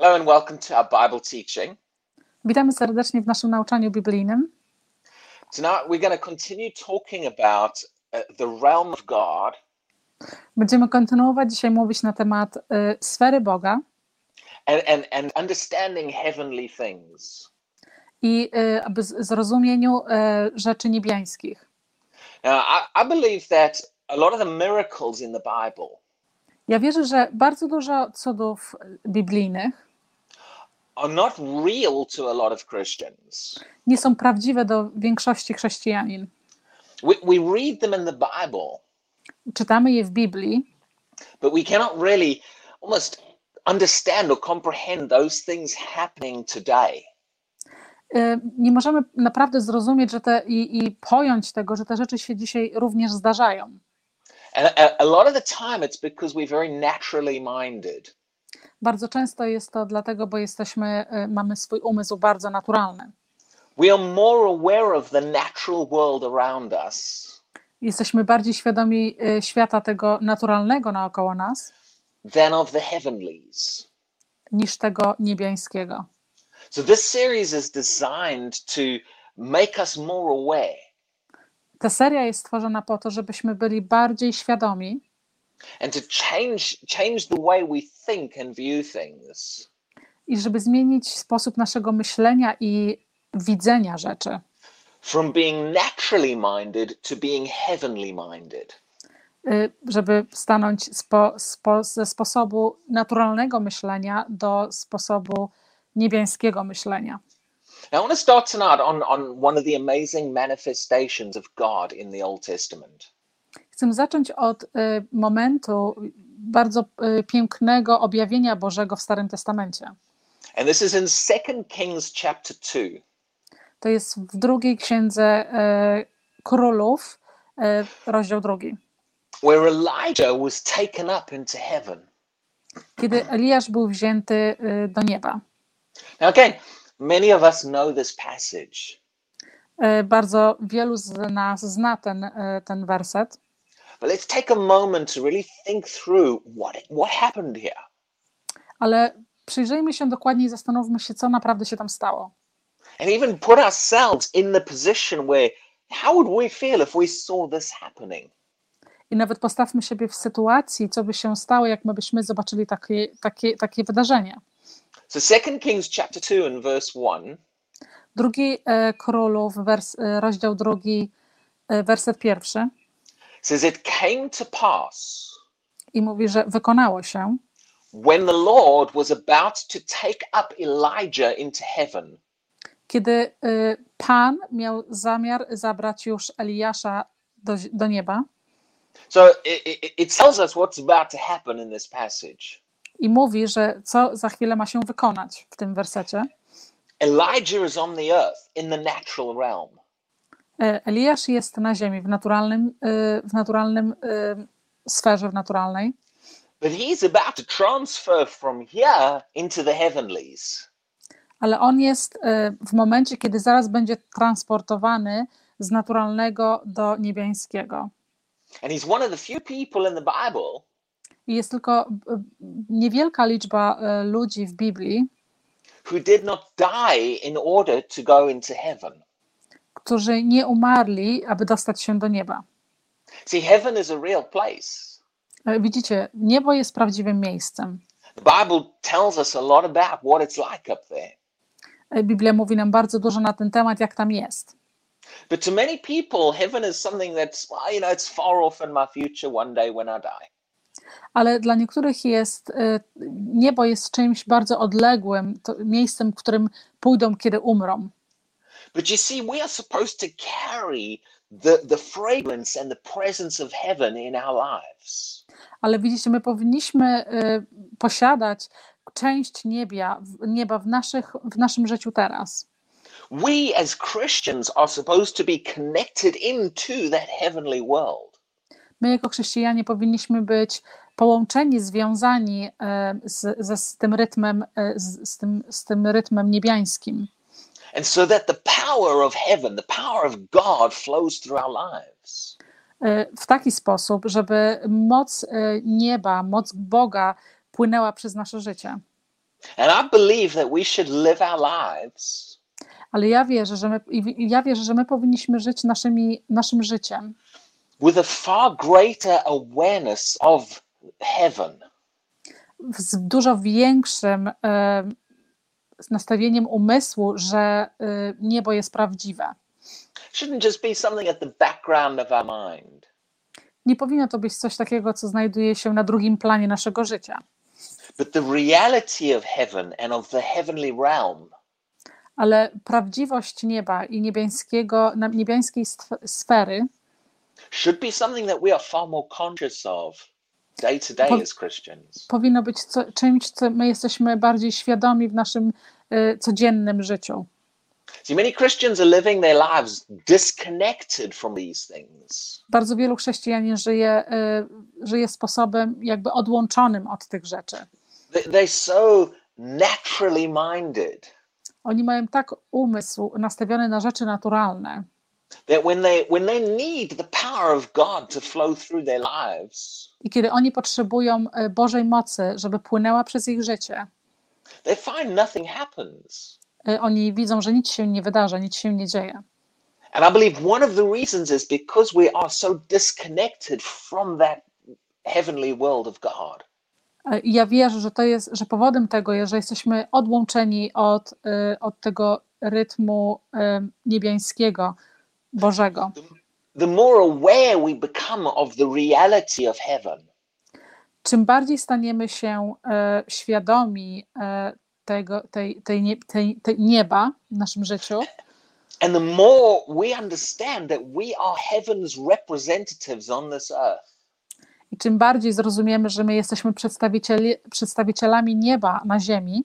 Hello and welcome to our Bible teaching. Witamy serdecznie w naszym nauczaniu biblijnym. Tonight we're going to continue talking about uh, the realm of God Będziemy kontynuować dzisiaj mówić na temat y, sfery Boga and, and, and understanding heavenly things. i y, aby zrozumieniu y, rzeczy niebiańskich. Now, I, I believe that a lot of the miracles in the Bible Ja wierzę, że bardzo dużo cudów biblijnych nie są prawdziwe do większości chrześcijanin. We, we read them in the Bible, Czytamy je w Biblii, but we cannot really almost understand or comprehend those things happening today. y, nie możemy naprawdę zrozumieć że te, i, i pojąć tego, że te rzeczy się dzisiaj również zdarzają. And a, a lot of the time it's because we're very naturally minded. Bardzo często jest to dlatego, bo jesteśmy, y, mamy swój umysł bardzo naturalny. We are more aware of the natural world around us Jesteśmy bardziej świadomi y, świata tego naturalnego naokoło nas than of the heavenlies. niż tego niebiańskiego. So this series is designed to make us more aware Ta seria jest stworzona po to, żebyśmy byli bardziej świadomi and to change change the way we think and view things. i żeby zmienić sposób naszego myślenia i widzenia rzeczy. From being naturally minded to being heavenly minded. Y, Żeby stanąć spo, spo, ze sposobu naturalnego myślenia do sposobu niebiańskiego myślenia. Now I want to start tonight on, on one of the amazing manifestations of God in the Old Testament. Chcę zacząć od y, momentu bardzo y, pięknego objawienia Bożego w Starym Testamencie. And this is in 2 Kings chapter 2. To jest w drugiej księdze y, Królów, rozdział drugi. where Elijah was taken up into heaven. kiedy Eliasz był wzięty do nieba. Now, again, many of us know this passage, Bardzo wielu z nas zna ten, ten werset, but let's take a moment to really think through what what happened here. ale przyjrzyjmy się dokładnie i zastanówmy się, co naprawdę się tam stało. And even put ourselves in the position where how would we feel if we saw this happening? I nawet postawmy siebie w sytuacji, co by się stało, jak my byśmy zobaczyli takie, takie, takie wydarzenie. So 2 Kings chapter 2 and verse 1 Drugi y, Królów, wers, y, rozdział drugi, y, werset pierwszy says it came to pass i mówi, że wykonało się, when the Lord was about to take up Elijah into heaven kiedy y, Pan miał zamiar zabrać już Eliasza do, do nieba. So it, it, it tells us what's about to happen in this passage. i mówi, że co za chwilę ma się wykonać w tym wersecie. Elijah is on the earth in the natural realm. E, Eliasz jest na ziemi w naturalnym, e, w naturalnym e, sferze, w naturalnej, But he's about to transfer from here into the heavenlies. ale on jest w momencie, kiedy zaraz będzie transportowany z naturalnego do niebiańskiego. And he's one of the few people in the Bible I jest tylko niewielka liczba ludzi w Biblii, who did not die in order to go into heaven. Którzy nie umarli, aby dostać się do nieba. See, heaven is a real place. E, Widzicie, niebo jest prawdziwym miejscem. The Bible tells us a lot about what it's like up there. E, Biblia mówi nam bardzo dużo na ten temat, jak tam jest. But to many people, heaven is something that's, well, you know, it's far off in my future one day when I die. ale dla niektórych jest y, niebo jest czymś bardzo odległym, to miejscem, w którym pójdą, kiedy umrą. But you see, we are supposed to carry the, the fragrance and the presence of heaven in our lives. Ale widzicie, my powinniśmy y, posiadać część niebia, nieba w, naszych, w naszym życiu teraz. We as Christians are supposed to be connected into that heavenly world. My jako chrześcijanie powinniśmy być połączeni, związani y, z, ze, z tym rytmem, y, z, z, tym, z tym rytmem niebiańskim. And so that the power of heaven, the power of God flows through our lives. y, w taki sposób, żeby moc y, nieba, moc Boga płynęła przez nasze życie. And I believe that we should live our lives Ale ja wierzę, że my, ja wierzę, że my powinniśmy żyć naszymi, naszym życiem with a far greater awareness of heaven. z dużo większym e, z nastawieniem umysłu, że e, niebo jest prawdziwe. Nie powinno to być coś takiego, co znajduje się na drugim planie naszego życia. Ale prawdziwość nieba i niebiańskiego, niebiańskiej sfery should be something that we are far more conscious of day to day as Christians. powinno być co, czymś, co my jesteśmy bardziej świadomi w naszym e, codziennym życiu. See, many Christians are living their lives disconnected from these things. Bardzo wielu chrześcijanin żyje, e, żyje sposobem jakby odłączonym od tych rzeczy. They- They're so naturally minded Oni mają tak umysł nastawiony na rzeczy naturalne, that when they when they need the power of God to flow through their lives, i kiedy oni potrzebują e, Bożej mocy, żeby płynęła przez ich życie, they find nothing happens. e, oni widzą, że nic się nie wydarza, nic się nie dzieje. And I believe one of the reasons is because we are so disconnected from that heavenly world of God. E, I ja wierzę, że to jest, że powodem tego jest, że jesteśmy odłączeni od, od tego rytmu niebiańskiego, Bożego. The more aware we become of the reality of heaven, Czym bardziej staniemy się e, świadomi e, tego, tej, tej, nie, tej, tej nieba w naszym życiu, and the more we understand that we are heaven's representatives on this earth, i czym bardziej zrozumiemy, że my jesteśmy przedstawicieli, przedstawicielami nieba na ziemi,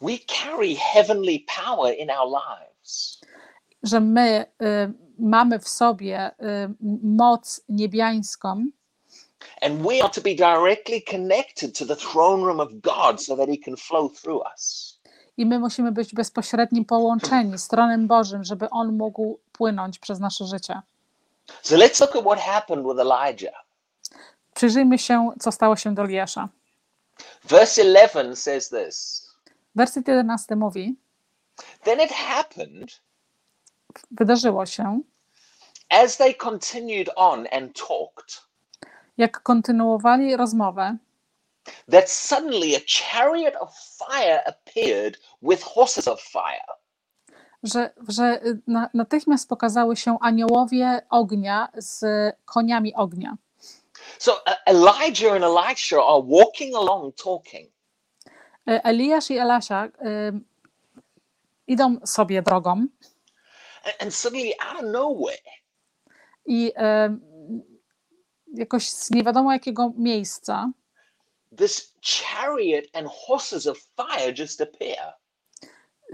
we carry heavenly power in our lives. Że my y, mamy w sobie y, moc niebiańską And we are to be directly connected to the throne room of God so that He can flow through us. i my musimy być bezpośrednim połączeni z tronem Bożym, żeby On mógł płynąć przez nasze życie. So let's look at what happened with Elijah. Przyjrzyjmy się, co stało się do Eliasza. Verse 11 says this Werset 11 mówi, Then it happened wydarzyło się, as they continued on and talked jak kontynuowali rozmowę, that suddenly a chariot of fire appeared with horses of fire. że, że na, natychmiast pokazały się aniołowie ognia z koniami ognia. So uh, Elijah and Elisha are walking along talking. E, Eliasz i Elasia y, idą sobie drogą And, suddenly, out of nowhere, i y, jakoś z nie wiadomo jakiego miejsca this chariot and horses of fire just appear.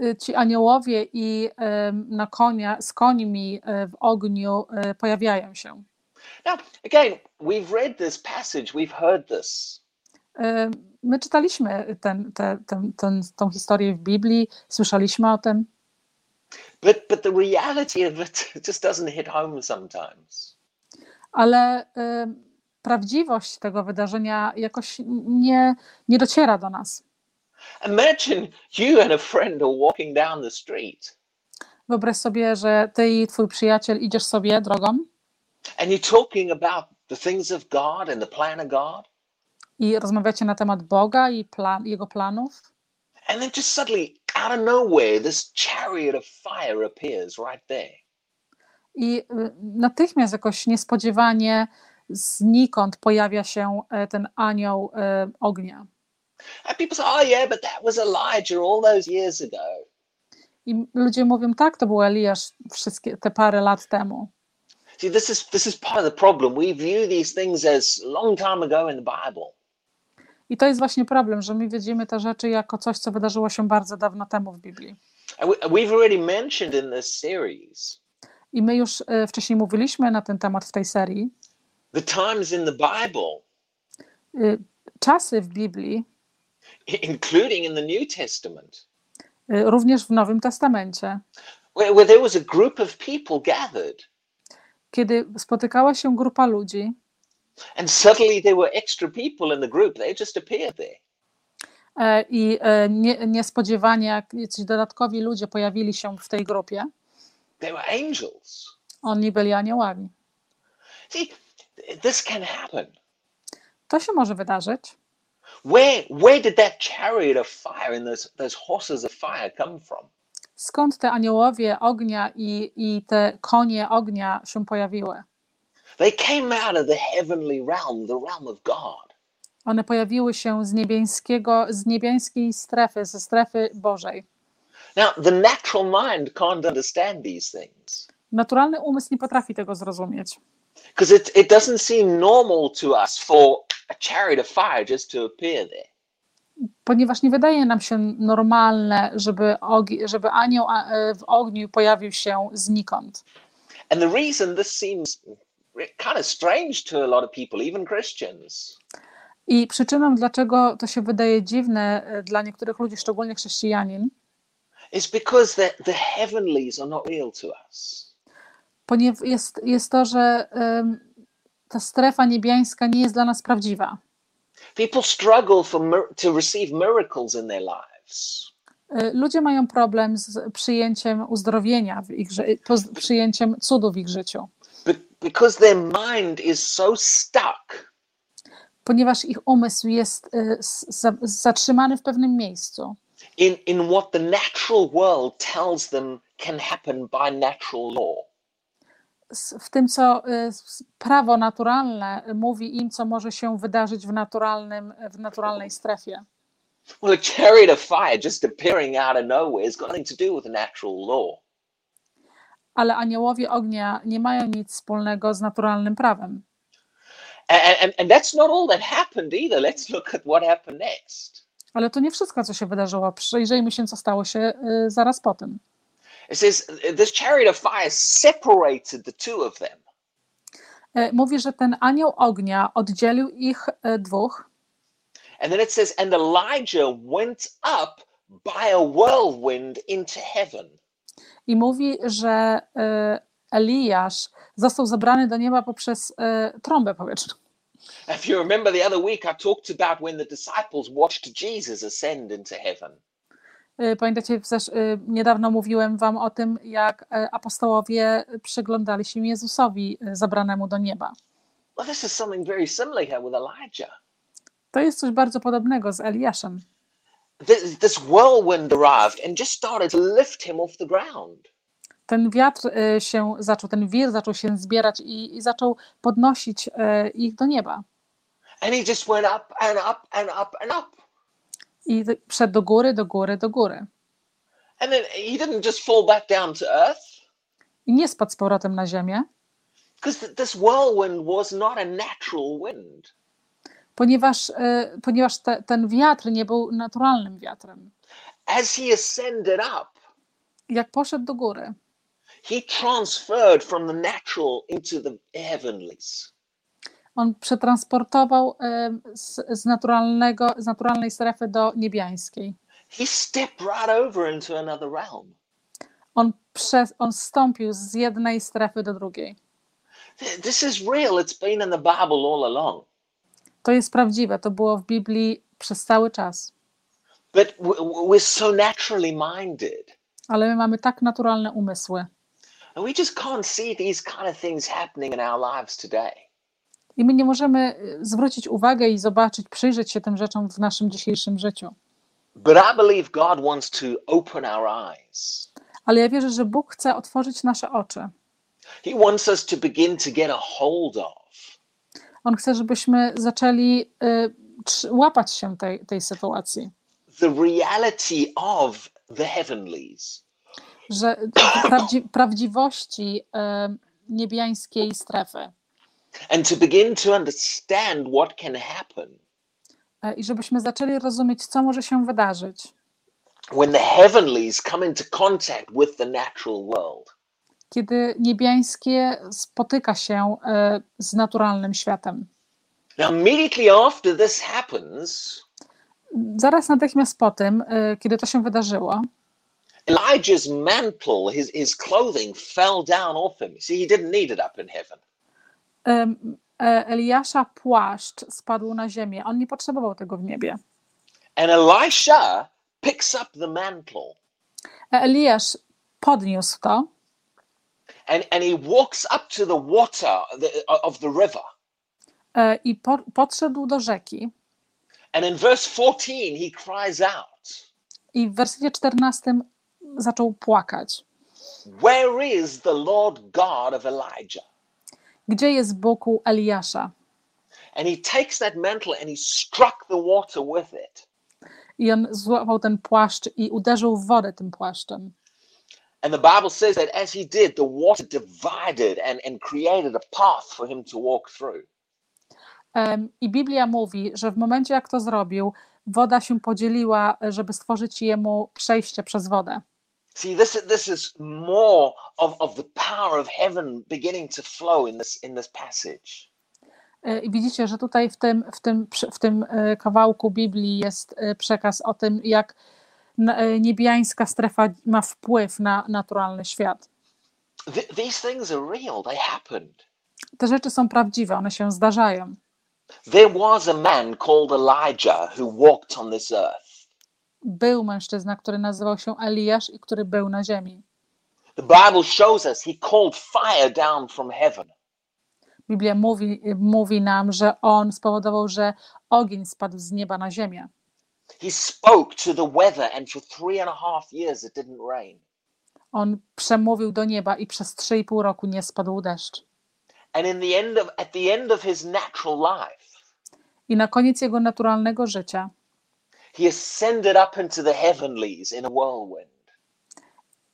y, ci aniołowie i y, na konia, z końmi y, w ogniu y, pojawiają się. Now, again, we've read this passage, we've heard this. Y, My czytaliśmy ten, te, ten, ten, tą historię w Biblii, słyszeliśmy o tym, But but the reality of it just doesn't hit home sometimes. ale y, prawdziwość tego wydarzenia jakoś nie, nie dociera do nas. Imagine you and a friend are walking down the street Wyobraź sobie, że ty i twój przyjaciel idziesz sobie drogą and you're talking about the things of God and the plan of God, i rozmawiacie na temat Boga i plan, jego planów, and then just suddenly out of nowhere this chariot of fire appears right there. i y, natychmiast jakoś niespodziewanie znikąd pojawia się e, ten anioł e, ognia. And people say, "Oh yeah, but that was Elijah all those years ago." I ludzie mówią, tak, to był Eliasz wszystkie te parę lat temu. See, this is this is part of the problem. We view these things as long time ago in the Bible. I to jest właśnie problem, że my widzimy te rzeczy jako coś, co wydarzyło się bardzo dawno temu w Biblii. We've already mentioned in this series I my już e, wcześniej mówiliśmy na ten temat w tej serii. the times in the Bible, Y, Czasy w Biblii, including in the New Testament, y, również w Nowym Testamencie, where, where there was a group of people gathered, kiedy spotykała się grupa ludzi, and suddenly there were extra people in the group. They just appeared there. e, i e, nie, niespodziewanie jak jacyś dodatkowi ludzie pojawili się w tej grupie, they were angels. oni byli aniołami. See, this can happen. To się może wydarzyć. Where where did that chariot of fire and those those horses of fire come from? Skąd te aniołowie ognia i, i te konie ognia się pojawiły? They came out of the heavenly realm, the realm of God. One pojawiły się z niebieskiego, z niebieskiej strefy, ze strefy Bożej. Now, the natural mind can't understand these things Naturalny umysł nie potrafi tego zrozumieć, because it, it doesn't seem normal to us for a chariot of fire just to appear there. ponieważ nie wydaje nam się normalne, żeby, ogi- żeby anioł e, w ogniu pojawił się znikąd. And the reason this seems kind of strange to a lot of people, even Christians, I przyczyną, dlaczego to się wydaje dziwne e, dla niektórych ludzi, szczególnie chrześcijanin, is because the, the heavenlies are not real to us. ponieważ jest, jest to, że em, ta strefa niebiańska nie jest dla nas prawdziwa. People struggle for to receive miracles in their lives. E, Ludzie mają problem z przyjęciem uzdrowienia w ich, przyjęciem cudu w ich życiu, because their mind is so stuck ponieważ ich umysł jest za- zatrzymany w pewnym miejscu. in, in what the natural world tells them can happen by natural law. w tym, co y, prawo naturalne mówi im, co może się wydarzyć w, naturalnym, w naturalnej strefie. Well, a chariot of fire just appearing out of nowhere has got nothing to do with natural law. Ale aniołowie ognia nie mają nic wspólnego z naturalnym prawem. Ale to nie wszystko, co się wydarzyło. Przyjrzyjmy się, co stało się y, zaraz po tym. It says this chariot of fire separated the two of them. Y, Mówi, że ten anioł ognia oddzielił ich y, dwóch, And then it says, and Elijah went up by a whirlwind into heaven. I mówi, że y, Eliasz został zabrany do nieba poprzez y, trąbę powietrzną. If you remember the other week, I talked about when the disciples watched Jesus ascend into heaven. Y, Pamiętacie, niedawno mówiłem wam o tym, jak apostołowie przyglądali się Jezusowi zabranemu do nieba. Well, this is something very similar here with Elijah. To jest coś bardzo podobnego z Eliaszem. This, this whirlwind arrived and just started to lift him off the ground. Ten wiatr y, się zaczął, ten wir zaczął się zbierać i, i zaczął podnosić y, ich do nieba. And he just went up and up and up and up. I szedł do góry, do góry, do góry. And then he didn't just fall back down to earth I nie spadł z powrotem na ziemię, because this whirlwind was not a natural wind. Ponieważ, y, ponieważ te, ten wiatr nie był naturalnym wiatrem. As he ascended up, Jak poszedł do góry, he transferred from the natural into the heavenlies. on przetransportował y, z, z, naturalnego, z naturalnej strefy do niebiańskiej. He stepped right over into another realm. On, przez, on zstąpił z jednej strefy do drugiej. Th- This is real. It's been in the Bible all along. To jest prawdziwe, to było w Biblii przez cały czas. But we're so naturally minded. Ale my mamy tak naturalne umysły And we just can't see these kind of things happening in our lives today. i my nie możemy y, zwrócić uwagę i zobaczyć, przyjrzeć się tym rzeczom w naszym dzisiejszym życiu. But I believe God wants to open our eyes. Ale ja wierzę, że Bóg chce otworzyć nasze oczy. He wants us to begin to get a hold of On chce, żebyśmy zaczęli y, łapać się tej, tej sytuacji, the reality of the heavenlies. że prawdzi, prawdziwości y, niebiańskiej strefy and to begin to understand what can happen Y, i żebyśmy zaczęli rozumieć, co może się wydarzyć, when the heavenlies come into contact with the natural world. Kiedy niebiańskie spotyka się y, z naturalnym światem. Now, immediately after this happens, Zaraz natychmiast po tym, y, kiedy to się wydarzyło, Elijah's mantle, his, his clothing fell down off him. See, he didn't need it up in heaven. e, Eliasza płaszcz spadł na ziemię. On nie potrzebował tego w niebie. And Elisha picks up the mantle E, Eliasz podniósł to and, and he walks up to the water of the river. e, i po, podszedł do rzeki. And in verse 14, he cries out, I w wersecie 14 zaczął płakać. Where is the Lord God of Elijah? Gdzie jest Bóg Eliasza? And he takes that mantle and he struck the water with it. I on złapał ten płaszcz i uderzył w wodę tym płaszczem. And the Bible says that as he did, the water divided and, and created a path for him to walk through. Em, I Biblia mówi, że w momencie jak to zrobił, woda się podzieliła, żeby stworzyć jemu przejście przez wodę. See, this, this is more of, of the power of heaven beginning to flow in this, in this passage. E, I widzicie, że tutaj w tym, w tym, w tym e, kawałku Biblii jest e, przekaz o tym, jak niebiańska strefa ma wpływ na naturalny świat. Th- these things are real, they happened. Te rzeczy są prawdziwe, one się zdarzają. There was a man called Elijah who walked on this earth. Był mężczyzna, który nazywał się Eliasz i który był na ziemi. The Bible shows us he called fire down from heaven. Biblia mówi, mówi nam, że on spowodował, że ogień spadł z nieba na ziemię. He spoke to the weather, and for three and a half years it didn't rain. On przemówił do nieba i przez 3,5 roku nie spadł deszcz. And in the end of at the end of his natural life, I na koniec jego naturalnego życia he ascended up into the heavenlies in a whirlwind.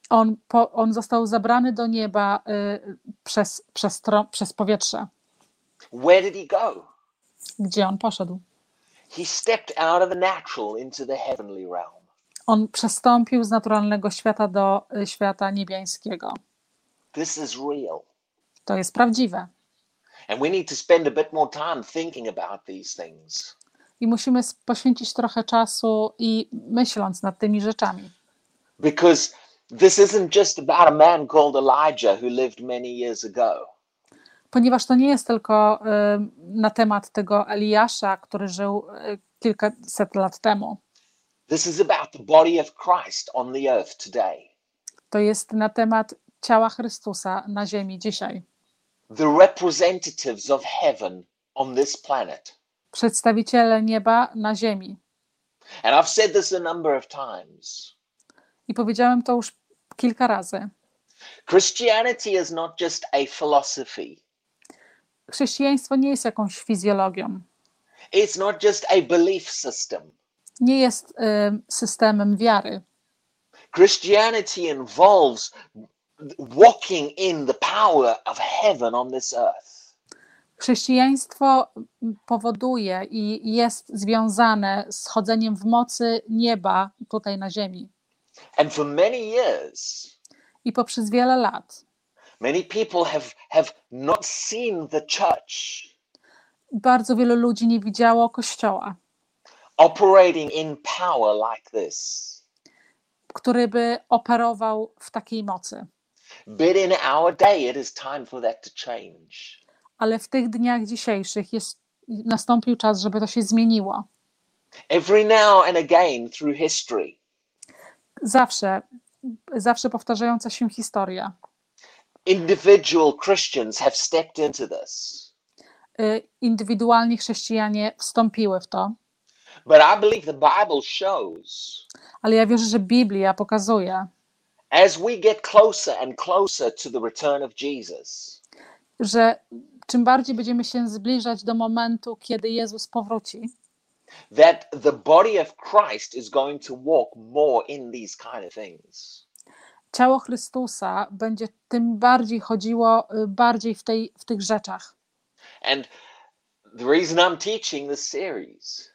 on, po, on został zabrany do nieba y, przez, przez, przez powietrze. Where did he go? Gdzie on poszedł? He stepped out of the natural into the heavenly realm. On przestąpił z naturalnego świata do y, świata niebiańskiego. This is real. To jest prawdziwe. And we need to spend a bit more time thinking about these things. I musimy poświęcić trochę czasu i myśląc nad tymi rzeczami. Because this isn't just about a man called Elijah who lived many years ago. Ponieważ to nie jest tylko y, na temat tego Eliasza, który żył y, kilkaset lat temu. To jest na temat ciała Chrystusa na ziemi dzisiaj. The representatives of heaven on this planet. Przedstawiciele nieba na ziemi. And I've said this a number of times. I powiedziałem to już kilka razy. Christianity is not just a philosophy. Chrześcijaństwo nie jest jakąś fizjologią, It's not just a belief system. nie jest y, systemem wiary. Christianity involves walking in the power of heaven on this earth. Chrześcijaństwo powoduje i jest związane z chodzeniem w mocy nieba tutaj na ziemi. And for many years, I poprzez wiele lat many people have, have not seen the church bardzo wielu ludzi nie widziało Kościoła, operating in power like this. który by operował w takiej mocy. But in our day, it is time for that to change. Ale w tych dniach dzisiejszych jest, nastąpił czas, żeby to się zmieniło. Every now and again through history, Zawsze, zawsze powtarzająca się historia. Individual Christians have stepped into this. Y, Indywidualni chrześcijanie wstąpiły w to, But I believe the Bible shows ale ja wierzę, że Biblia pokazuje, as we get closer and closer to the return of Jesus, że czym bardziej będziemy się zbliżać do momentu, kiedy Jezus powróci, that the body of Christ is going to walk more in these kind of things. Ciało Chrystusa będzie tym bardziej chodziło y, bardziej w, tej, w tych rzeczach. And the reason I'm teaching this series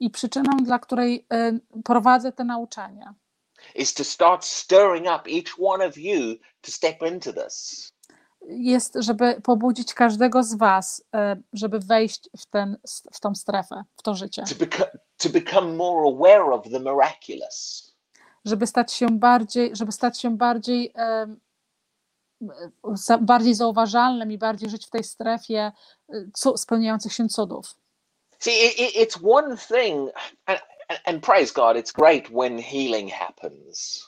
I przyczyną, dla której y, prowadzę te nauczania, is to start stirring up each one of you to step into this. jest, żeby pobudzić każdego z Was, y, żeby wejść w, ten, w tą strefę, w to życie, to to become more aware of the miraculous żeby stać się bardziej, żeby stać się bardziej, bardziej zauważalnym i bardziej żyć w tej strefie cu- spełniających się cudów. see it, it- it's one thing and, praise God, it's great when healing happens.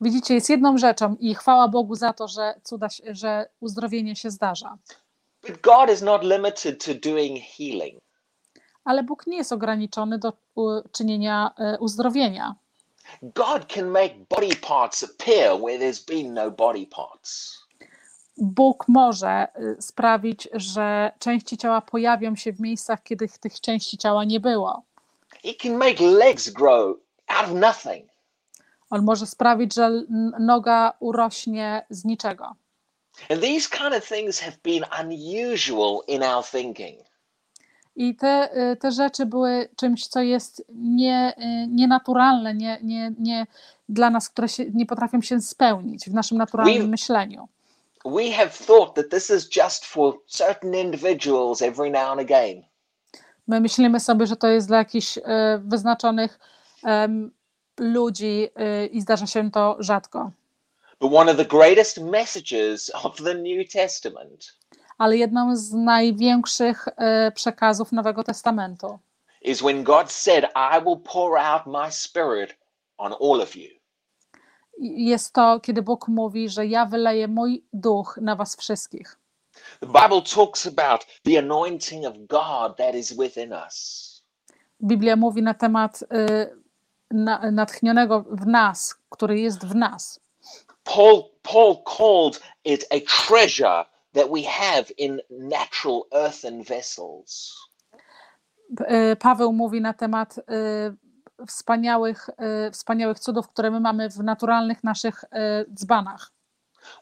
Widzicie, jest jedną rzeczą i chwała Bogu za to, że cuda, że uzdrowienie się zdarza. But God is not limited to doing healing. Ale Bóg nie jest ograniczony do czynienia e, uzdrowienia. God can make body parts appear where there's been no body parts. Bóg może y, sprawić, że części ciała pojawią się w miejscach, kiedy tych części ciała nie było. He can make legs grow out of nothing. On może sprawić, że noga urośnie z niczego. And these kind of things have been unusual in our thinking. I te, y, te rzeczy były czymś, co jest nie, y, nienaturalne, nie, nie, nie dla nas, które się, nie potrafią się spełnić w naszym naturalnym We- myśleniu. We have thought that this is just for certain individuals every now and again. My myślimy sobie, że to jest dla jakichś y, wyznaczonych em, ludzi i zdarza się to rzadko. But one of the greatest messages of the New Testament Ale jedną z największych y, przekazów Nowego Testamentu is when God said, I will pour out my spirit on all of you. jest to, kiedy Bóg mówi, że ja wyleję mój duch na was wszystkich. The Bible talks about the anointing of God that is within us. Biblia mówi na temat y, na, natchnionego w nas, który jest w nas. Paul, Paul called it a treasure that we have in natural earthen vessels. Y, Paweł mówi na temat y, wspaniałych, y, wspaniałych cudów, które my mamy w naturalnych naszych dzbanach.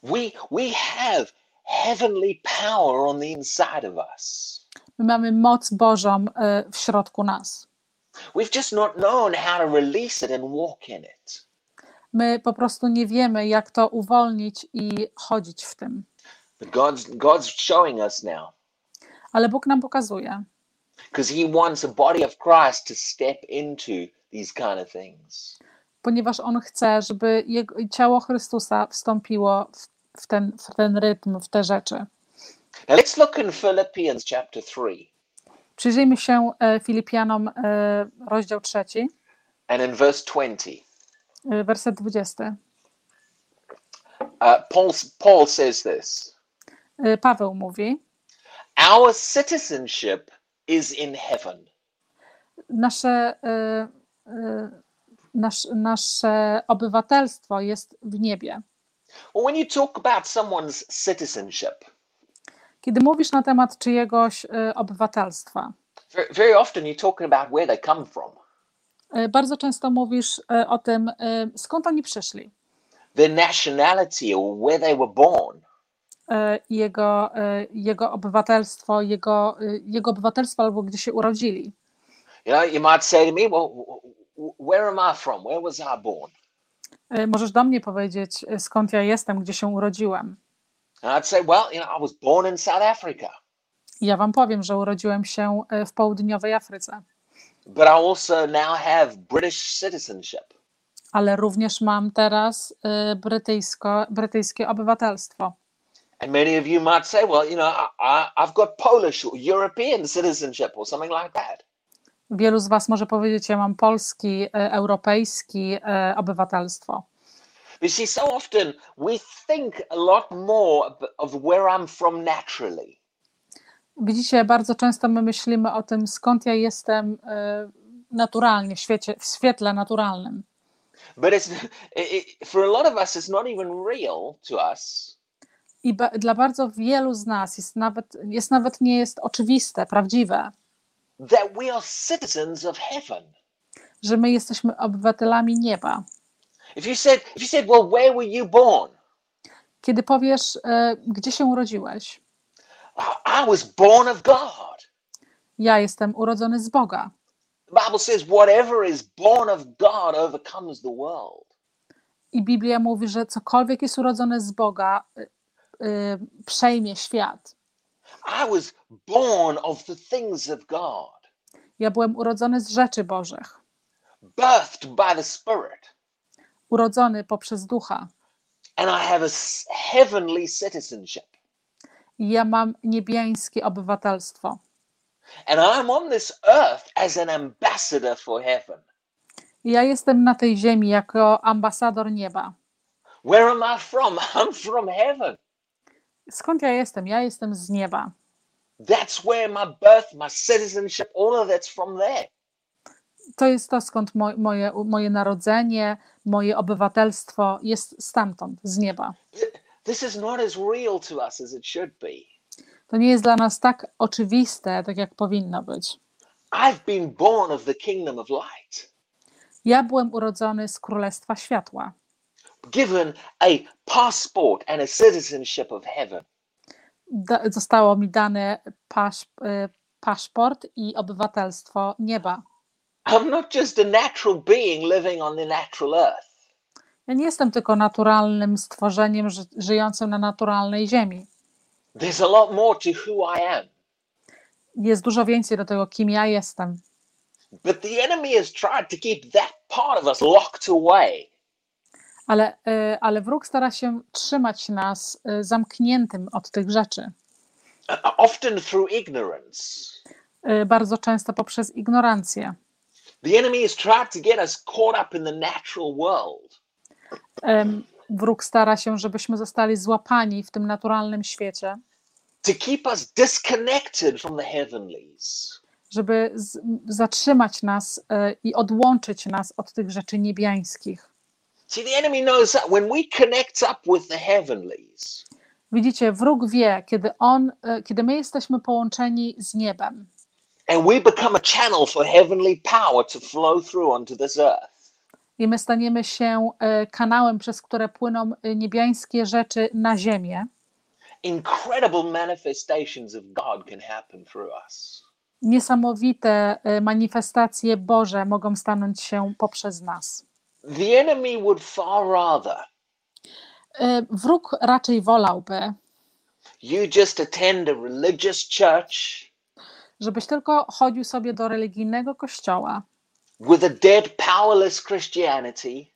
We, we have heavenly power on the inside of us. My mamy moc Bożą w środku nas. We've just not known how to release it and walk in it. My po prostu nie wiemy, jak to uwolnić i chodzić w tym. God's, God's showing us now Ale Bóg nam pokazuje, because He wants a body of Christ to step into these kind of things. ponieważ On chce, żeby jego, ciało Chrystusa wstąpiło w, w, ten, w ten rytm, w te rzeczy. Now let's look in Philippians chapter 3 Przyjrzyjmy się e, Filipianom, e, rozdział trzeci, and in verse 20. e, werset 20. Uh, Paul, Paul says this Paweł mówi: Our citizenship is in heaven. Nasze, e, e, nasz, nasze obywatelstwo jest w niebie. Well, when you talk about someone's citizenship, Kiedy mówisz na temat czyjegoś e, obywatelstwa, very, very often you're talking about where they come from, e, bardzo często mówisz e, o tym, e, skąd oni przyszli, their nationality or where they were born. E, jego, e, jego obywatelstwo, jego, e, jego obywatelstwo albo gdzie się urodzili. You know, you might say to me, well, where am I from? Where was I born? Możesz do mnie powiedzieć, skąd ja jestem, gdzie się urodziłem. And I'd say, well, you know, I was born in South Africa, Ja wam powiem, że urodziłem się w południowej Afryce, but I also now have British citizenship. ale również mam teraz brytyjsko, brytyjskie obywatelstwo. And many of you might say, well, you know, I, I've got Polish or European citizenship or something like that. Wielu z was może powiedzieć, ja mam polski, e, europejski e, obywatelstwo. But see, so often we think a lot more of- where I'm from naturally. Widzicie, bardzo często my myślimy o tym, skąd ja jestem e, naturalnie, w, świecie, w świetle naturalnym. But it's it, it, for a lot of us, it's not even real to us I dla bardzo wielu z nas jest nawet, jest nawet nie jest oczywiste, prawdziwe, that we are citizens of heaven. że my jesteśmy obywatelami nieba. If you said, if you said, well, where were you born? Kiedy powiesz, e, gdzie się urodziłeś, I, was born of God. ja jestem urodzony z Boga. The Bible says, whatever is born of God overcomes the world. I Biblia mówi, że cokolwiek jest urodzone z Boga, przejmie świat. I was born of the things of God, Ja byłem urodzony z rzeczy Bożych, birthed by the Spirit, urodzony poprzez ducha. and I have a heavenly citizenship. I ja mam niebiańskie obywatelstwo. And I'm on this earth as an ambassador for heaven. Ja jestem na tej ziemi jako ambasador nieba. Where am I from? I'm from heaven. Skąd ja jestem? Ja jestem z nieba. That's where my birth, my citizenship, all of that's from there. To jest to, skąd mo- moje, moje narodzenie, moje obywatelstwo jest stamtąd, z nieba. This is not as real to us as it should be. To nie jest dla nas tak oczywiste, tak jak powinno być. I've been born of the kingdom of light, Ja byłem urodzony z Królestwa Światła. Given a passport and a citizenship of heaven. Da- zostało mi dane pasz, y, paszport i obywatelstwo nieba. I'm not just a natural being living on the natural earth. Ja nie jestem tylko naturalnym stworzeniem ży- żyjącym na naturalnej ziemi. There's a lot more to who I am. Jest dużo więcej do tego, kim ja jestem. But the enemy has tried to keep that part of us locked away. Ale, y, ale wróg stara się trzymać nas y, zamkniętym od tych rzeczy. often through ignorance. Y, Bardzo często poprzez ignorancję. The enemy has tried to get us caught up in the natural world. Wróg stara się, żebyśmy zostali złapani w tym naturalnym świecie, to keep us disconnected from the heavenlies. żeby z, zatrzymać nas y, i odłączyć nas od tych rzeczy niebiańskich. See, the enemy knows that when we connect up with the heavenlies, Widzicie, wróg wie, kiedy on, y, kiedy my jesteśmy połączeni z niebem and we become a channel for heavenly power to flow through onto this earth, i my staniemy się y, kanałem, przez które płyną y, niebiańskie rzeczy na ziemię, incredible manifestations of God can happen through us. niesamowite manifestacje Boże mogą stanąć się poprzez nas. The enemy would far rather Y, Wróg raczej wolałby, you just attend a religious church żebyś tylko chodził sobie do religijnego kościoła with a dead, powerless Christianity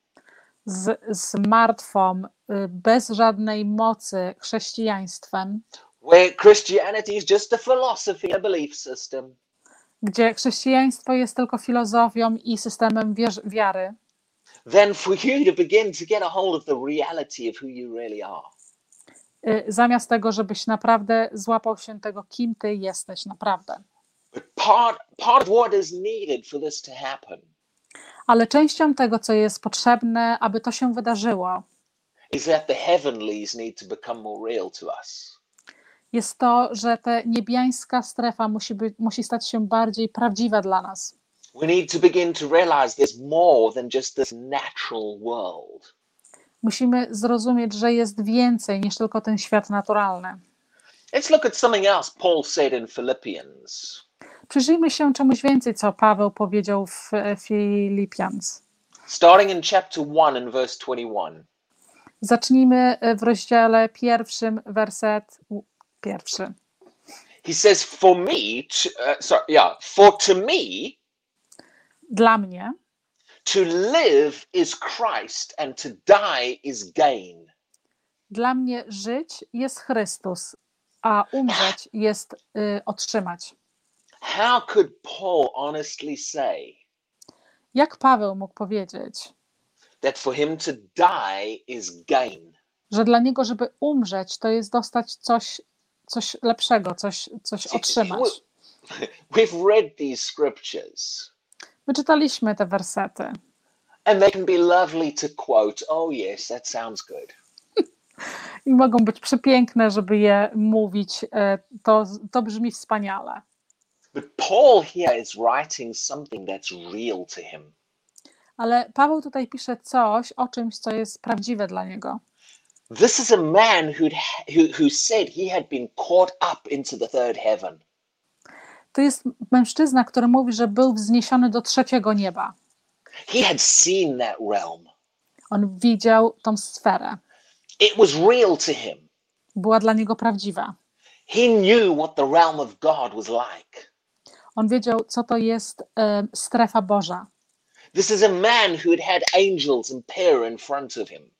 z, z martwą, y, bez żadnej mocy chrześcijaństwem, where Christianity is just a philosophy, a belief system. gdzie chrześcijaństwo jest tylko filozofią i systemem wiary, than for you to begin to get a hold of the reality of who you really are. zamiast tego, żebyś naprawdę złapał się tego, kim ty jesteś naprawdę. But part part of what is needed for this to happen Ale częścią tego, co jest potrzebne, aby to się wydarzyło, is that the heavenlies need to become more real to us. jest to, że ta niebiańska strefa musi, być, musi stać się bardziej prawdziwa dla nas. We need to begin to realize there's more than just this natural world. Musimy zrozumieć, że jest więcej niż tylko ten świat naturalny. Let's look at something else Paul said in Philippians. Przyjrzyjmy się czemuś więcej, co Paweł powiedział w Filipians. Starting in chapter 1 and verse 21. Zacznijmy w rozdziale pierwszym, werset pierwszy. He says, For me, to, uh, sorry, yeah, for to me, Dla mnie to live is Christ and to die is gain. Dla mnie żyć jest Chrystus, a umrzeć jest y, otrzymać. How could Paul honestly say Jak Paweł mógł powiedzieć, that for him to die is gain? że dla niego, żeby umrzeć, to jest dostać coś, coś lepszego, coś, coś otrzymać? We've read these scriptures My czytaliśmy te wersety and they can be lovely to quote. Oh, yes, that sounds good. i mogą być przepiękne, żeby je mówić. e, To, to brzmi wspaniale. But Paul here is writing something that's real to him. Ale Paweł tutaj pisze coś o czymś, co jest prawdziwe dla niego. This is a man who, who said he had been caught up into the third heaven. To jest mężczyzna, który mówi, że był wzniesiony do trzeciego nieba. He had seen that realm. On widział tą sferę. It was real to him. Była dla niego prawdziwa. He knew what the realm of God was like. On wiedział, co to jest e, strefa Boża. This is a man who had had angels appear in front of him.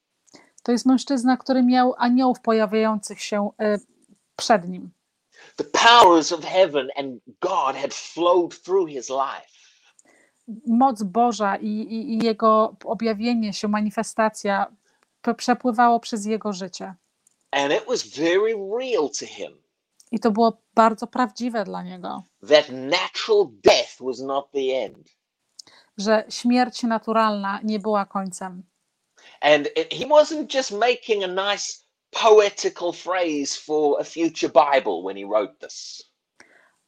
To jest mężczyzna, który miał aniołów pojawiających się e, przed nim. The powers of heaven and God had flowed through his life. moc Boża i, i, i jego objawienie się, manifestacja przepływało przez jego życie. And it was very real to him I to było bardzo prawdziwe dla niego, that natural death was not the end. że śmierć naturalna nie była końcem. And it, he wasn't just making a nice poetical phrase for a future Bible when he wrote this.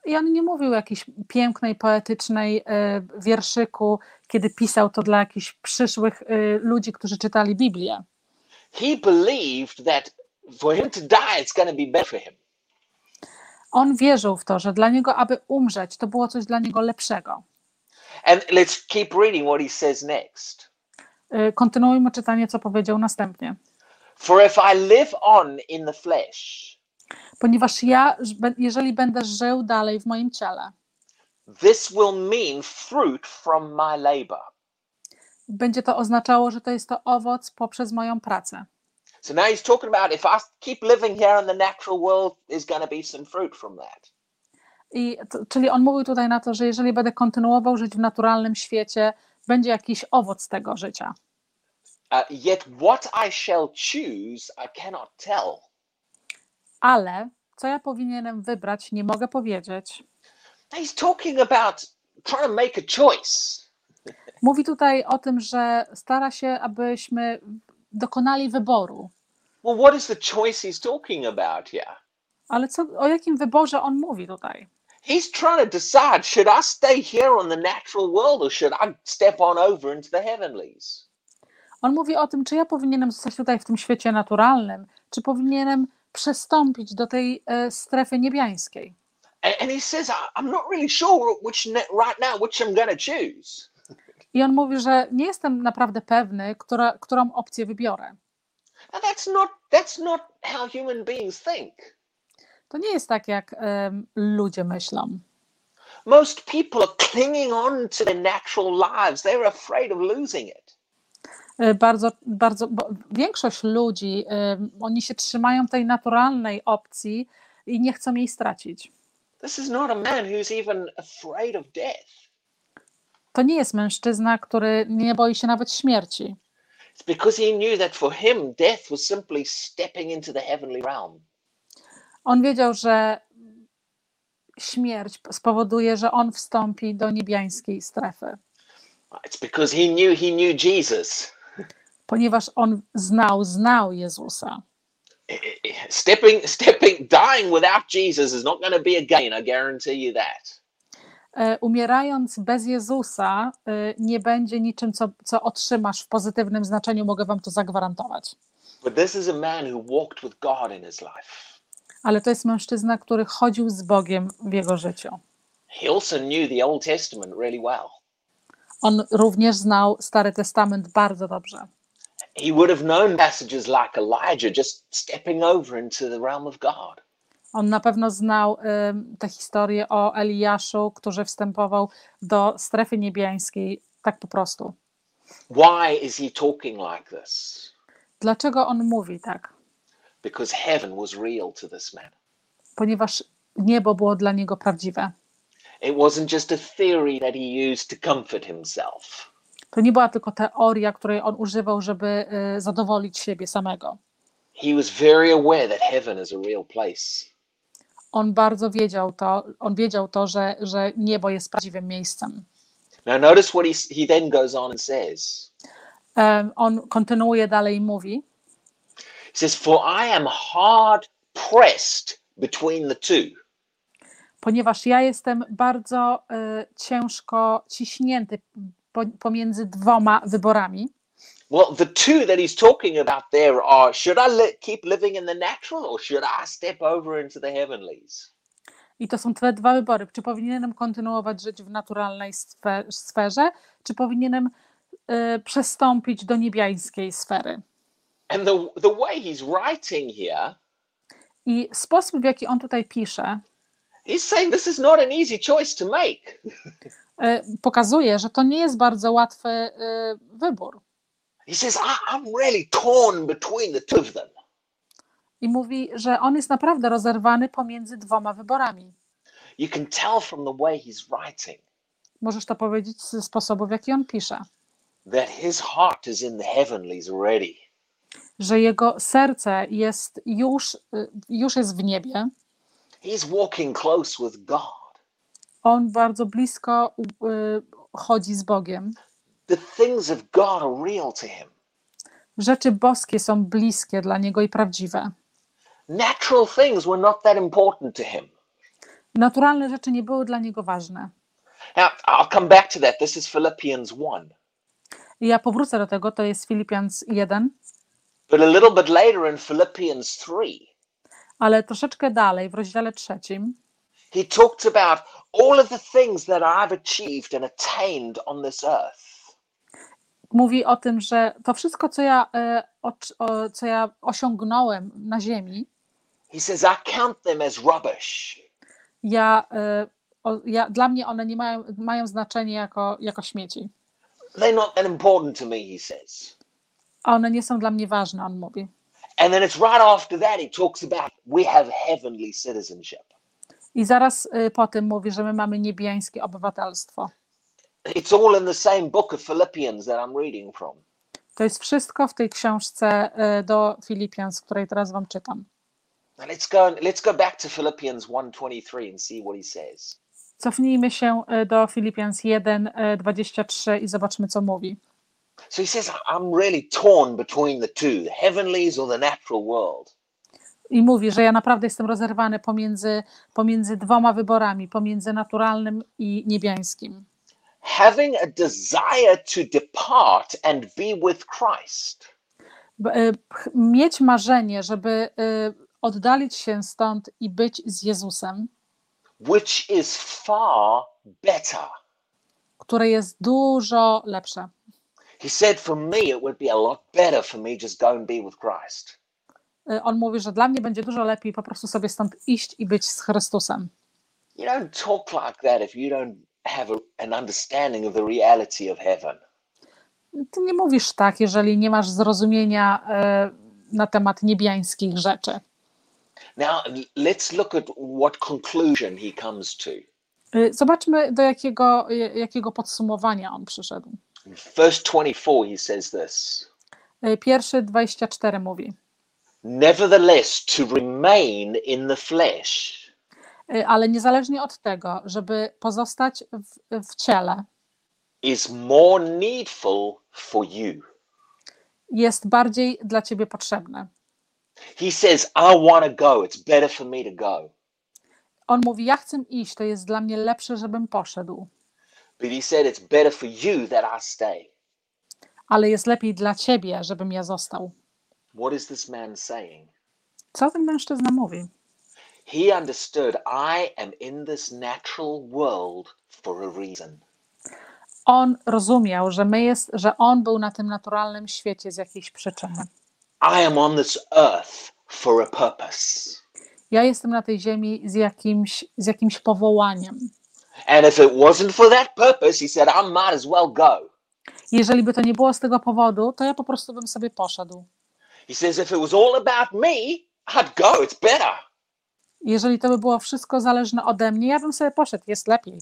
I on nie mówił jakiejś pięknej, poetycznej e, wierszyku, kiedy pisał to dla jakichś przyszłych e, ludzi, którzy czytali Biblię. He believed that for him to die, it's going to be better for him. On wierzył w to, że dla niego, aby umrzeć, to było coś dla niego lepszego. And let's keep reading what he says next. E, Kontynuujmy czytanie, co powiedział następnie. For if I live on in the flesh, Ponieważ ja, jeżeli będę żył dalej w moim ciele, this will mean fruit from my labor. będzie to oznaczało, że to jest to owoc poprzez moją pracę. So now he's talking about if I keep living here in the natural world, there's going to be some fruit from that. I to, czyli on mówił tutaj na to, że jeżeli będę kontynuował żyć w naturalnym świecie, będzie jakiś owoc tego życia. Uh, yet what I shall choose, I cannot tell. Ale co ja powinienem wybrać, nie mogę powiedzieć. He's talking about trying to make a choice. Mówi tutaj o tym, że stara się, abyśmy dokonali wyboru. Well, what is the choice he's talking about here? Ale co, o jakim wyborze on mówi tutaj? He's trying to decide should I stay here on the natural world or should I step on over into the heavenlies? On mówi o tym, czy ja powinienem zostać tutaj w tym świecie naturalnym, czy powinienem przystąpić do tej e, strefy niebiańskiej. And, and he says, I, I'm not really sure which ne- right now which I'm going to choose. I on mówi, że nie jestem naprawdę pewny, która, którą opcję wybiorę. That's not that's not how human beings think. To nie jest tak, jak ludzie myślą. Most people are clinging on to their natural lives. They're afraid of losing it. E, Bardzo, bardzo, większość ludzi, em, oni się trzymają tej naturalnej opcji i nie chcą jej stracić. To nie jest mężczyzna, który nie boi się nawet śmierci. On wiedział, że śmierć spowoduje, że on wstąpi do niebiańskiej strefy, It's because he knew he knew Jesus. Ponieważ on znał, znał Jezusa. Stepping, stepping, dying without Jesus is not going to be a gain. I guarantee you that. E, Umierając bez Jezusa e, nie będzie niczym, co, co otrzymasz w pozytywnym znaczeniu, mogę wam to zagwarantować. But this is a man who walked with God in his life. Ale to jest mężczyzna, który chodził z Bogiem w jego życiu. He also knew the Old Testament really well. On również znał Stary Testament bardzo dobrze. He would have known passages like Elijah just stepping over into the realm of God. On na pewno znał ym, tę historię o Eliaszu, który wstępował do strefy niebiańskiej tak po prostu. Why is he talking like this? Dlaczego on mówi tak? Because heaven was real to this man. Ponieważ niebo było dla niego prawdziwe. It wasn't just a theory that he used to comfort himself. To nie była tylko teoria, której on używał, żeby y, zadowolić siebie samego. He was very aware that heaven is a real place. On bardzo wiedział to, on wiedział to, że, że niebo jest prawdziwym miejscem. Now, notice what he, he then goes on and says. Em, On kontynuuje dalej i mówi, He says, For I am hard pressed between the two. ponieważ ja jestem bardzo y, ciężko ciśnięty pomiędzy dwoma wyborami. Well, the two that he's talking about there are should I li- keep living in the natural or should I step over into the heavenlies? I to są te dwa wybory. Czy powinienem kontynuować żyć w naturalnej sfe- sferze, czy powinienem y, przestąpić do niebiańskiej sfery? And the, the way he's writing here, I sposób, w jaki on tutaj pisze, he's saying this is not an easy choice to make. y, pokazuje, że to nie jest bardzo łatwy y, wybór. He says, I, I'm really torn between the two of them. I mówi, że on jest naprawdę rozerwany pomiędzy dwoma wyborami. You can tell from the way he's writing. możesz to powiedzieć ze sposobu, w jaki on pisze, that his heart is in the heavenlies already. że jego serce jest już, y, już jest w niebie. He's walking close with God. On bardzo blisko y, chodzi z Bogiem. The things of God are real to him. Rzeczy boskie są bliskie dla niego i prawdziwe. Natural things were not that important to him. Naturalne rzeczy nie były dla niego ważne. Now, I'll come back to that. This is Philippians 1. I ja powrócę do tego, to jest Filipians 1, But a little bit later in Philippians 3, ale troszeczkę dalej, w rozdziale trzecim, he talks about all of the things that I've achieved and attained on this earth. mówi o tym, że to wszystko, co ja, e, ocz- o, co ja osiągnąłem na ziemi, He says, I count them as rubbish. ja, e, o, ja, dla mnie one nie mają, mają znaczenie jako, jako śmieci. They're not that important to me, he says. A one nie są dla mnie ważne, on mówi. And then it's right after that he talks about we have heavenly citizenship. I zaraz e, po tym mówi, że my mamy niebiańskie obywatelstwo. It's all in the same book of Philippians that I'm reading from. To jest wszystko w tej książce e, do Filipian, z której teraz wam czytam. Let's go let's go back to Philippians 1:23 and see what he says. Cofnijmy się e, do Filipians 1, e, 23 i zobaczmy, co mówi. So he says I'm really torn between the two, the heavenlies or the natural world. I mówi, że ja naprawdę jestem rozerwany pomiędzy, pomiędzy dwoma wyborami, pomiędzy naturalnym i niebiańskim. Having a desire to depart and be with Christ. E, Mieć marzenie, żeby e, oddalić się stąd i być z Jezusem, which is far better. które jest dużo lepsze. He said, For me, it would be a lot better for me just go and be with Christ. E, On mówi, że dla mnie będzie dużo lepiej po prostu sobie stąd iść i być z Chrystusem. You don't talk like that if you don't have a, an understanding of the reality of heaven. Ty nie mówisz tak, jeżeli nie masz zrozumienia e, na temat niebiańskich rzeczy. Now, let's look at what conclusion he comes to. E, Zobaczmy, do jakiego, jakiego podsumowania on przyszedł. Verse 24, he says this Pierwszy 24 mówi. Nevertheless, to remain in the flesh E, Ale niezależnie od tego, żeby pozostać w, w ciele, is more needful for you. jest bardziej dla ciebie potrzebne. He says, I want to go. It's better for me to go. On mówi: Ja chcę iść, to jest dla mnie lepsze, żebym poszedł, But he said, It's better for you that I stay. ale jest lepiej dla ciebie, żebym ja został. What is this man saying? Co ten mężczyzna mówi? He understood I am in this natural world for a reason. On rozumiał, że, my jest, że on był na tym naturalnym świecie z jakiejś przyczyny. I am on this earth for a purpose. Ja jestem na tej ziemi z jakimś, z jakimś powołaniem. And if it wasn't for that purpose, he said, I might as well go. Jeżeli by to nie było z tego powodu, to ja po prostu bym sobie poszedł. He says, if it was all about me, I'd go. It's better. Jeżeli to by było wszystko zależne ode mnie, ja bym sobie poszedł, jest lepiej.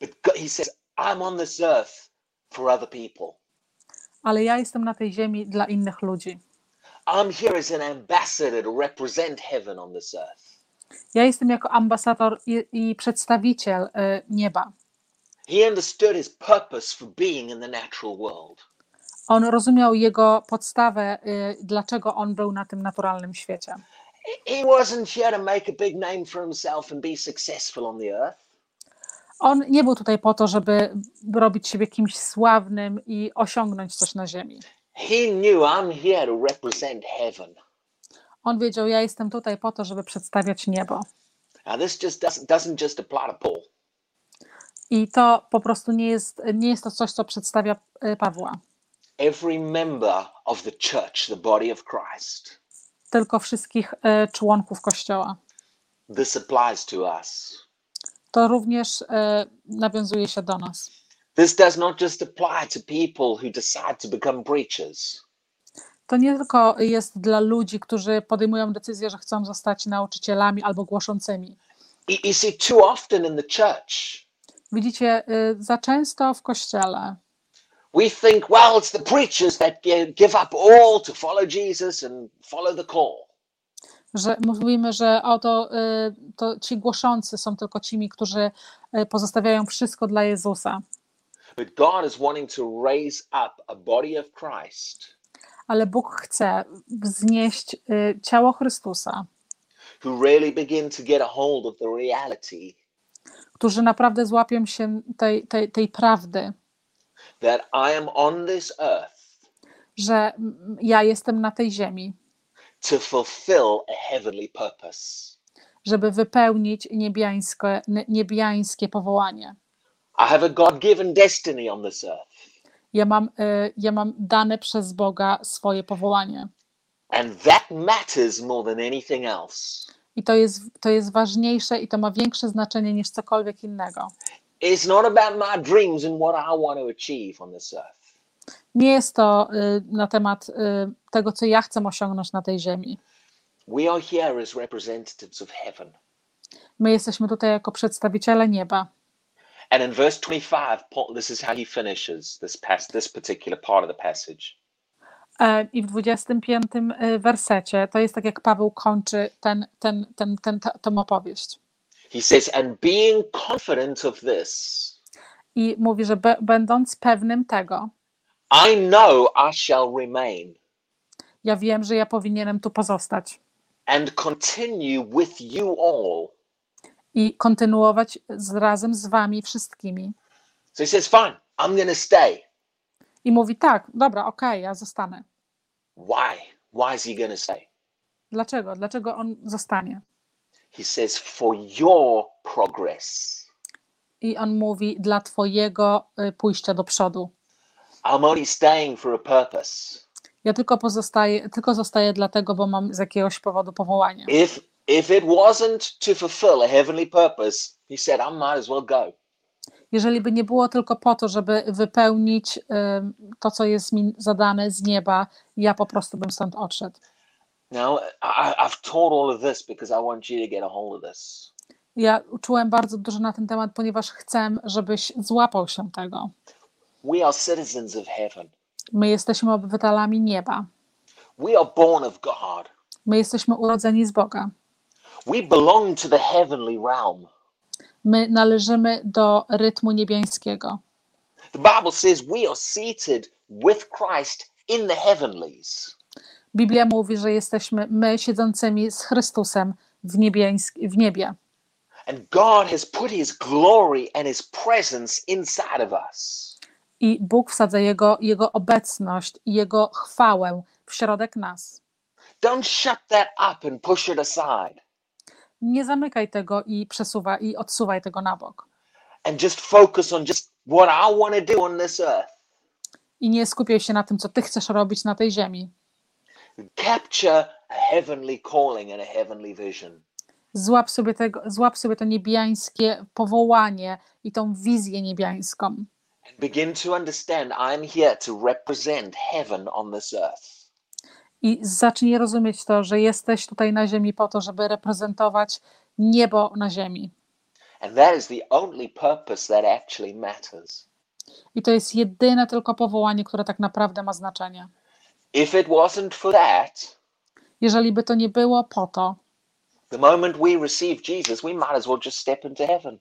But go- he says, I'm on this earth for other people. Ale ja jestem na tej ziemi dla innych ludzi. I'm here as an ambassador to represent heaven on this earth. Ja jestem jako ambasador i, i przedstawiciel y, nieba. He understood his purpose for being in the natural world. On rozumiał jego podstawę, y, dlaczego on był na tym naturalnym świecie. He wasn't here to make a big name for himself and be successful on the earth. On nie był tutaj po to, żeby robić siebie kimś sławnym i osiągnąć coś na ziemi. He knew I'm here to represent heaven. On wiedział, ja jestem tutaj po to, żeby przedstawiać niebo. Now, this just doesn't, doesn't just apply to Paul. I to po prostu nie jest, nie jest to coś, co przedstawia y, Pawła, Every member of the church, the body of Christ, tylko wszystkich y, członków Kościoła. this applies to us. To również y, nawiązuje się do nas. This does not just apply to people who decide to become preachers. To nie tylko jest dla ludzi, którzy podejmują decyzję, że chcą zostać nauczycielami albo głoszącymi. You, you see, too often in the church, Widzicie, y, za często w kościele we think, well, it's the preachers that gi- give up all to follow Jesus and follow the call. że mówimy, że oto y, to ci głoszący są tylko cimi, którzy y, pozostawiają wszystko dla Jezusa. But God is wanting to raise up a body of Christ Ale Bóg chce wznieść y, ciało Chrystusa, who really begin to get a hold of the reality którzy naprawdę złapią się tej, tej, tej prawdy, that I am on this earth że ja jestem na tej ziemi, to fulfill a heavenly purpose. żeby wypełnić niebiańskie, niebiańskie powołanie. I have a God given destiny on this earth. Ja mam, y, ja mam dane przez Boga swoje powołanie. And that matters more than anything else. I to jest, to jest ważniejsze i to ma większe znaczenie niż cokolwiek innego. It's not about my dreams and what I want to achieve on this earth. Nie jest to y, na temat y, tego, co ja chcę osiągnąć na tej ziemi. We are here as representatives of heaven. My jesteśmy tutaj jako przedstawiciele nieba. And in verse 25, Paul, this is how he finishes this pas- this particular part of the passage. E, I w 25 y, wersecie to jest tak, jak Paweł kończy ten, ten, ten, ten, tą opowieść. He says, And being confident of this, I mówi, że będąc pewnym tego, I know I shall remain ja wiem, że ja powinienem tu pozostać and continue with you all. i kontynuować z, razem z wami wszystkimi. So he says, Fine, I'm to stay. I mówi, tak, dobra, okej, ja zostanę. Why? Why is he to stay? Dlaczego? Dlaczego on zostanie? He says, For your progress. I on mówi, dla twojego y, pójścia do przodu. I'm only staying for a purpose. Ja tylko pozostaję, tylko zostaję dlatego, bo mam z jakiegoś powodu powołanie. If if it wasn't to fulfill a heavenly purpose, he said, I might as well go. Jeżeli by nie było tylko po to, żeby wypełnić ym, to, co jest mi zadane z nieba, ja po prostu bym stąd odszedł. Now, I, I've taught all of this because I want you to get a hold of this. Ja uczyłem bardzo dużo na ten temat, ponieważ chcę, żebyś złapał się tego. We are citizens of heaven. My jesteśmy obywatelami nieba. We are born of God. My jesteśmy urodzeni z Boga. We belong to the heavenly realm. My należymy do rytmu niebiańskiego. The Bible says we are seated with Christ in the heavenlies. Biblia mówi, że jesteśmy my siedzącymi z Chrystusem w, niebiańsk- w niebie. I Bóg wsadza jego, jego obecność i Jego chwałę w środek nas. Don't shut that up and push it aside Nie zamykaj tego i przesuwaj i odsuwaj tego na bok. and just focus on just what I want to do on this earth. I nie skupiaj się na tym, co Ty chcesz robić na tej ziemi. Capture a heavenly calling and a heavenly vision. Złap sobie, tego, złap sobie to niebiańskie powołanie i tą wizję niebiańską. and begin to understand I'm here to represent heaven on this earth. I zacznij rozumieć to, że jesteś tutaj na ziemi po to, żeby reprezentować niebo na ziemi. And that is the only purpose that actually matters. I to jest jedyne tylko powołanie, które tak naprawdę ma znaczenie. If it wasn't for that, Jeżeli by to nie było po to, the moment we receive Jesus, we might as well just step into heaven.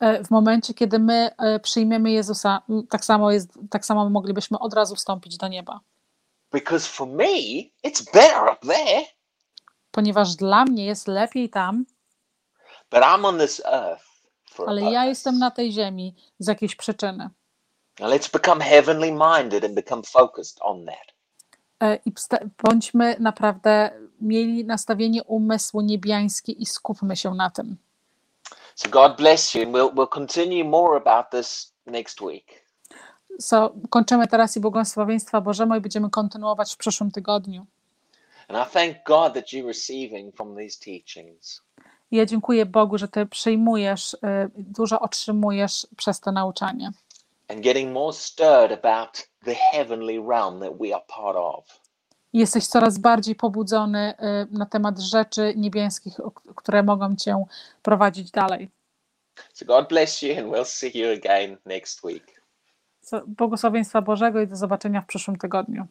e, w momencie, kiedy my e, przyjmiemy Jezusa, tak samo, jest, tak samo moglibyśmy od razu wstąpić do nieba. Because for me, it's better up there, Ponieważ dla mnie jest lepiej tam, but I'm on this earth for ale ja jestem na tej ziemi z jakiejś przyczyny. Now let's become heavenly minded and become focused on that. E, I bądźmy naprawdę mieli nastawienie umysłu niebiańskie i skupmy się na tym. So God bless you, and we'll we'll continue more about this next week. So, kończymy teraz i błogosławieństwa Bożemu i będziemy kontynuować w przyszłym tygodniu. And I thank God that you're receiving from these teachings. I ja dziękuję Bogu, że Ty przyjmujesz, y, dużo otrzymujesz przez to nauczanie. And getting more stirred about the heavenly realm that we are part of. Jesteś coraz bardziej pobudzony y, na temat rzeczy niebieskich, które mogą Cię prowadzić dalej. So God bless you, and we'll see you again next week. Błogosławieństwa Bożego i do zobaczenia w przyszłym tygodniu.